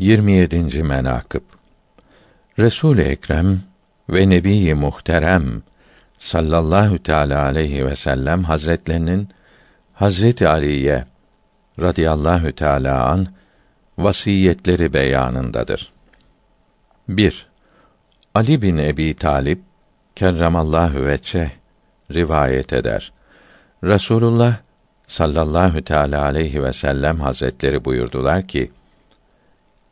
27. menakıb Resul Ekrem ve Nebi Muhterem sallallahu teala aleyhi ve sellem hazretlerinin Hazreti Ali'ye radıyallahu teala an vasiyetleri beyanındadır. 1. Ali bin Ebi Talip kerramallahu veçe rivayet eder. Resulullah sallallahu teala aleyhi ve sellem hazretleri buyurdular ki: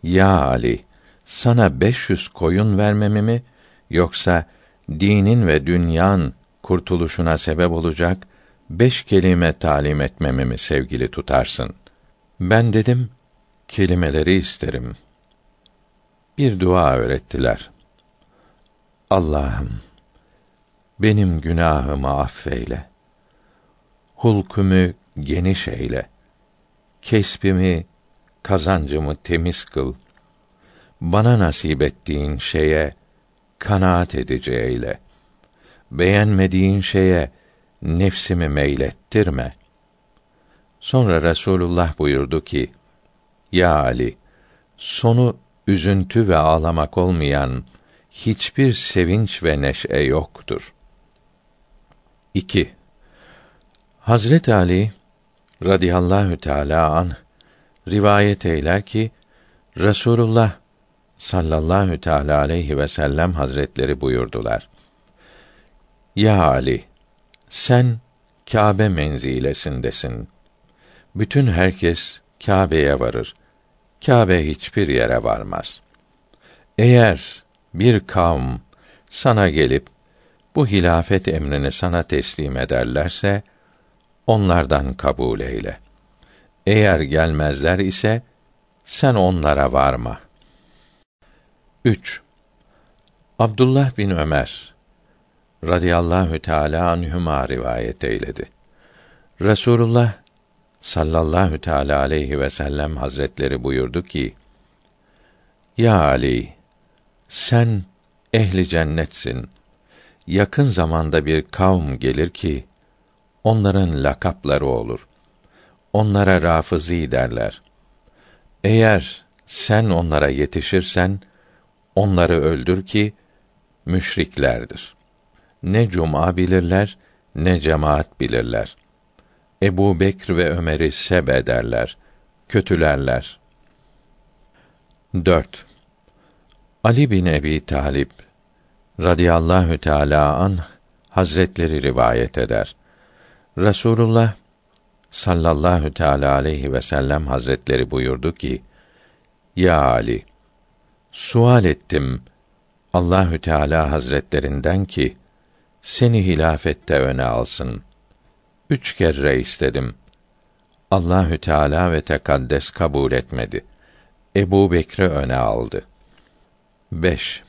Ya Ali, sana 500 koyun vermemi mi yoksa dinin ve dünyan kurtuluşuna sebep olacak beş kelime talim etmemi mi sevgili tutarsın? Ben dedim, kelimeleri isterim. Bir dua öğrettiler. Allah'ım, benim günahımı affeyle. Hulkümü geniş eyle. Kesbimi, kazancımı temiz kıl. Bana nasip ettiğin şeye kanaat edici. Beğenmediğin şeye nefsimi meylettirme. Sonra Resulullah buyurdu ki: Ya Ali, sonu üzüntü ve ağlamak olmayan hiçbir sevinç ve neşe yoktur. 2. Hazret Ali radıyallahu teala an rivayet eyler ki Resulullah sallallahu teala aleyhi ve sellem hazretleri buyurdular. Ya Ali, sen Kâbe menzilesindesin. Bütün herkes Kâbe'ye varır. Kâbe hiçbir yere varmaz. Eğer bir kavm sana gelip bu hilafet emrini sana teslim ederlerse onlardan kabul eyle. Eğer gelmezler ise sen onlara varma. 3. Abdullah bin Ömer radıyallahu teala anhuma rivayet eyledi. Resulullah sallallahu teala aleyhi ve sellem hazretleri buyurdu ki: Ya Ali, sen ehli cennetsin. Yakın zamanda bir kavm gelir ki onların lakapları olur. Onlara rafızi derler. Eğer sen onlara yetişirsen onları öldür ki müşriklerdir. Ne cuma bilirler ne cemaat bilirler. Ebu Bekr ve Ömer'i seb ederler, kötülerler. 4. Ali bin Ebi Talip radıyallahu teala an Hazretleri rivayet eder. Resulullah sallallahu teala aleyhi ve sellem Hazretleri buyurdu ki: Ya Ali, sual ettim Allahü Teala Hazretlerinden ki seni hilafette öne alsın. Üç kere istedim. Allahü Teala ve tekaddes kabul etmedi. Ebu Bekri öne aldı. 5.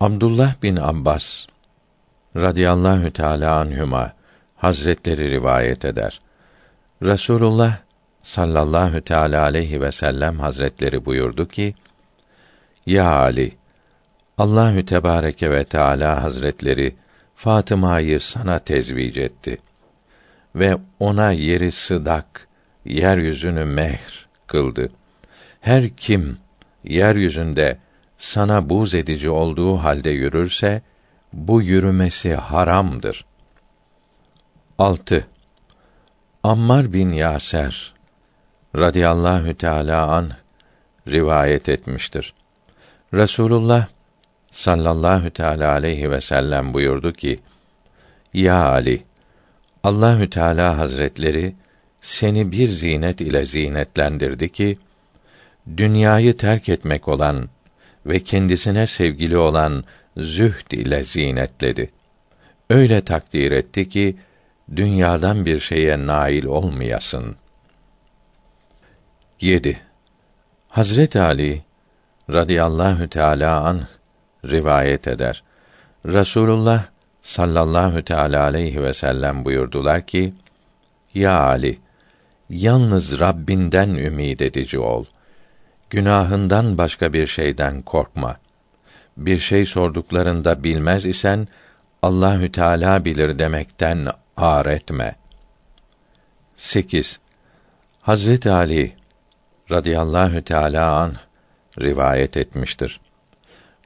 Abdullah bin Abbas radıyallahu teala anhuma Hazretleri rivayet eder. Resulullah sallallahu teala aleyhi ve sellem Hazretleri buyurdu ki: Ya Ali, Allahü Tebareke ve Teala Hazretleri Fatıma'yı sana tezvic etti ve ona yeri sıdak, yeryüzünü mehr kıldı. Her kim yeryüzünde sana buz edici olduğu halde yürürse bu yürümesi haramdır. 6. Ammar bin Yaser radıyallahu teala an rivayet etmiştir. Resulullah sallallahu teala aleyhi ve sellem buyurdu ki: Ya Ali, Allahü Teala Hazretleri seni bir zinet ile zinetlendirdi ki dünyayı terk etmek olan ve kendisine sevgili olan zühd ile zinetledi. Öyle takdir etti ki dünyadan bir şeye nail olmayasın. 7. Hazret Ali radıyallahu teala an rivayet eder. Rasulullah sallallahu teala aleyhi ve sellem buyurdular ki: Ya Ali, yalnız Rabbinden ümid edici ol. Günahından başka bir şeyden korkma. Bir şey sorduklarında bilmez isen Allahü Teala bilir demekten ar etme. 8. Hazret Ali radıyallahu teala an rivayet etmiştir.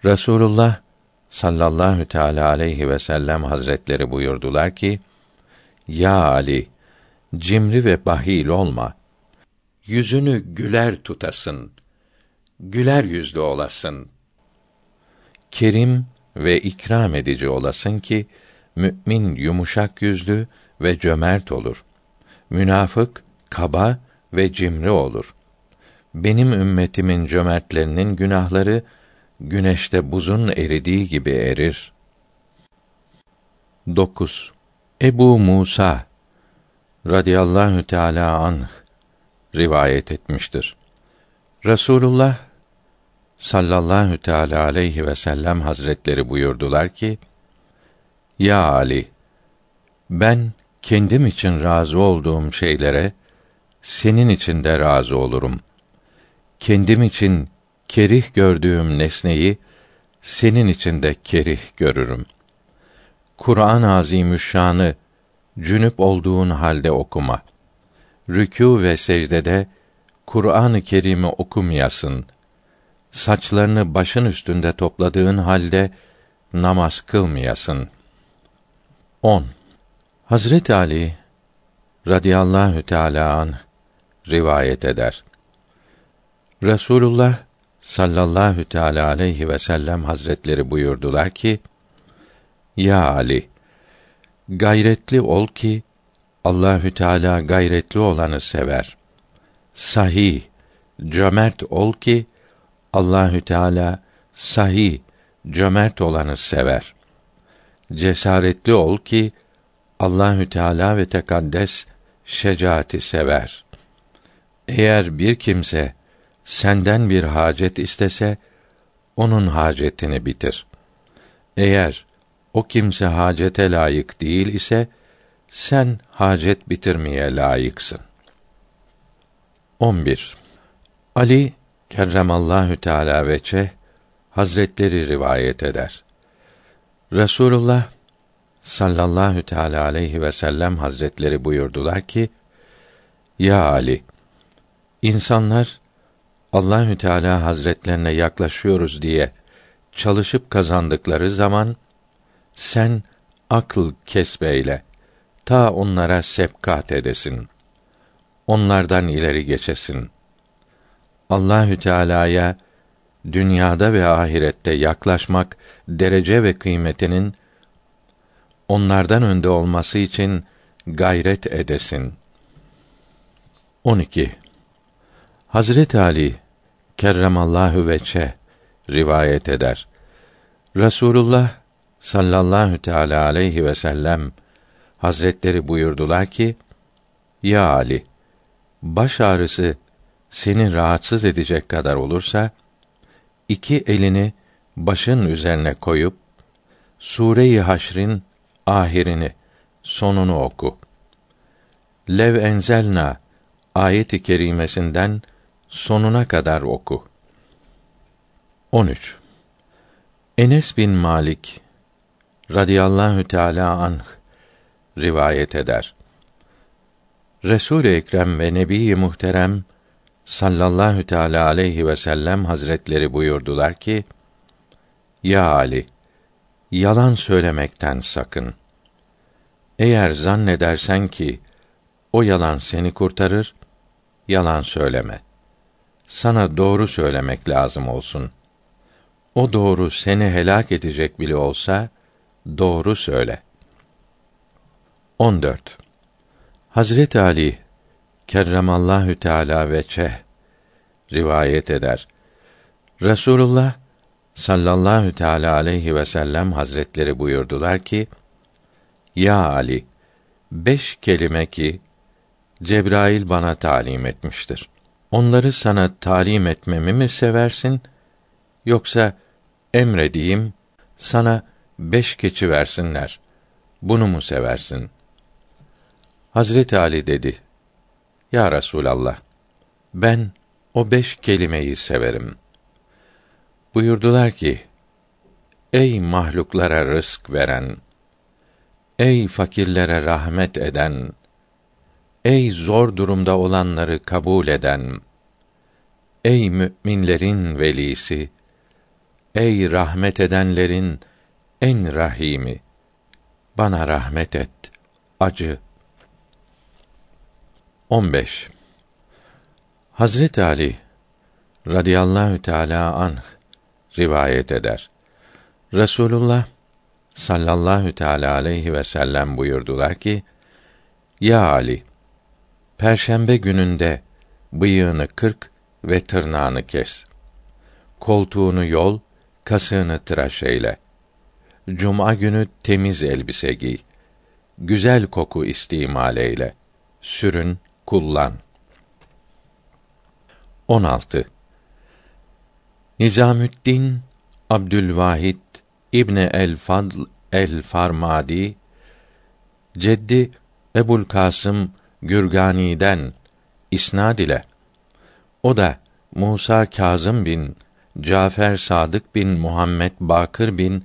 Resulullah sallallahu teala aleyhi ve sellem hazretleri buyurdular ki: Ya Ali, cimri ve bahil olma. Yüzünü güler tutasın. Güler yüzlü olasın. Kerim ve ikram edici olasın ki mümin yumuşak yüzlü ve cömert olur. Münafık kaba ve cimri olur. Benim ümmetimin cömertlerinin günahları güneşte buzun eridiği gibi erir. 9. Ebu Musa radıyallahu teala anh rivayet etmiştir. Resulullah sallallahu teala aleyhi ve sellem hazretleri buyurdular ki: Ya Ali, ben kendim için razı olduğum şeylere senin için de razı olurum. Kendim için kerih gördüğüm nesneyi senin için de kerih görürüm. Kur'an-ı Azimüşşan'ı cünüp olduğun halde okuma. Rükû ve secdede Kur'an-ı Kerim'i okumayasın. Saçlarını başın üstünde topladığın halde namaz kılmayasın. 10. Hazret Ali radıyallahu teala an rivayet eder. Resulullah sallallahu teala aleyhi ve sellem hazretleri buyurdular ki: Ya Ali, gayretli ol ki Allahü Teala gayretli olanı sever. Sahih, cömert ol ki Allahü Teala sahih, cömert olanı sever. Cesaretli ol ki Allahü Teala ve tekaddes şecaati sever. Eğer bir kimse senden bir hacet istese onun hacetini bitir. Eğer o kimse hacete layık değil ise sen hacet bitirmeye layıksın. 11. Ali kerremallahu teala veçe Hazretleri rivayet eder. Resulullah sallallahu teala aleyhi ve sellem Hazretleri buyurdular ki: Ya Ali, insanlar Allahü Teala Hazretlerine yaklaşıyoruz diye çalışıp kazandıkları zaman sen akıl kesbeyle ta onlara sepkat edesin. Onlardan ileri geçesin. Allahü Teala'ya dünyada ve ahirette yaklaşmak derece ve kıymetinin onlardan önde olması için gayret edesin. 12. Hazret Ali kerremallahu veçe rivayet eder. Resulullah sallallahu teala aleyhi ve sellem Hazretleri buyurdular ki: Ya Ali, baş ağrısı seni rahatsız edecek kadar olursa iki elini başın üzerine koyup Sure-i Haşr'in ahirini, sonunu oku. Lev enzelna ayet-i kerimesinden sonuna kadar oku. 13. Enes bin Malik radıyallahu teala anh rivayet eder. Resul-i Ekrem ve Nebi Muhterem sallallahu teala aleyhi ve sellem hazretleri buyurdular ki: Ya Ali, yalan söylemekten sakın. Eğer zannedersen ki o yalan seni kurtarır, yalan söyleme. Sana doğru söylemek lazım olsun. O doğru seni helak edecek bile olsa doğru söyle. 14. Hazret Ali kerremallahu teala ve çeh rivayet eder. Resulullah sallallahu teala aleyhi ve sellem hazretleri buyurdular ki: Ya Ali, beş kelime ki Cebrail bana talim etmiştir. Onları sana talim etmemi mi seversin yoksa emredeyim sana beş keçi versinler. Bunu mu seversin? Hazreti Ali dedi: Ya Resulallah, ben o beş kelimeyi severim. Buyurdular ki: Ey mahluklara rızk veren, ey fakirlere rahmet eden, ey zor durumda olanları kabul eden, Ey müminlerin velisi, ey rahmet edenlerin en rahimi, bana rahmet et, acı. 15. Hazret Ali radıyallahu teala anh rivayet eder. Resulullah sallallahu teala aleyhi ve sellem buyurdular ki: Ya Ali, perşembe gününde bıyığını kırk ve tırnağını kes. Koltuğunu yol, kasığını tıraş eyle. Cuma günü temiz elbise giy. Güzel koku istimal eyle. Sürün, kullan. 16. Nizamüddin Abdülvahid İbni el Fadl el Farmadi Ceddi Ebul Kasım Gürgani'den isnad ile o da Musa Kazım bin Cafer Sadık bin Muhammed Bakır bin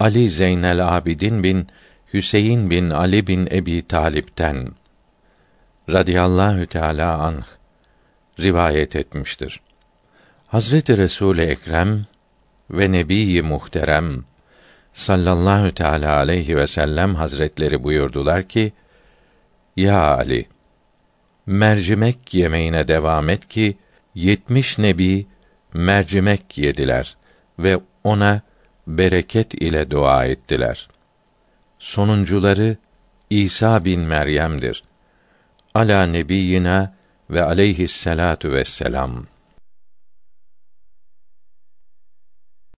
Ali Zeynel Abidin bin Hüseyin bin Ali bin Ebi Talip'ten radıyallahu teala anh rivayet etmiştir. Hazreti Resul Ekrem ve Nebi Muhterem sallallahu teala aleyhi ve sellem hazretleri buyurdular ki: Ya Ali, mercimek yemeğine devam et ki yetmiş nebi mercimek yediler ve ona bereket ile dua ettiler. Sonuncuları İsa bin Meryem'dir. Ala nebiyina ve aleyhisselatu vesselam.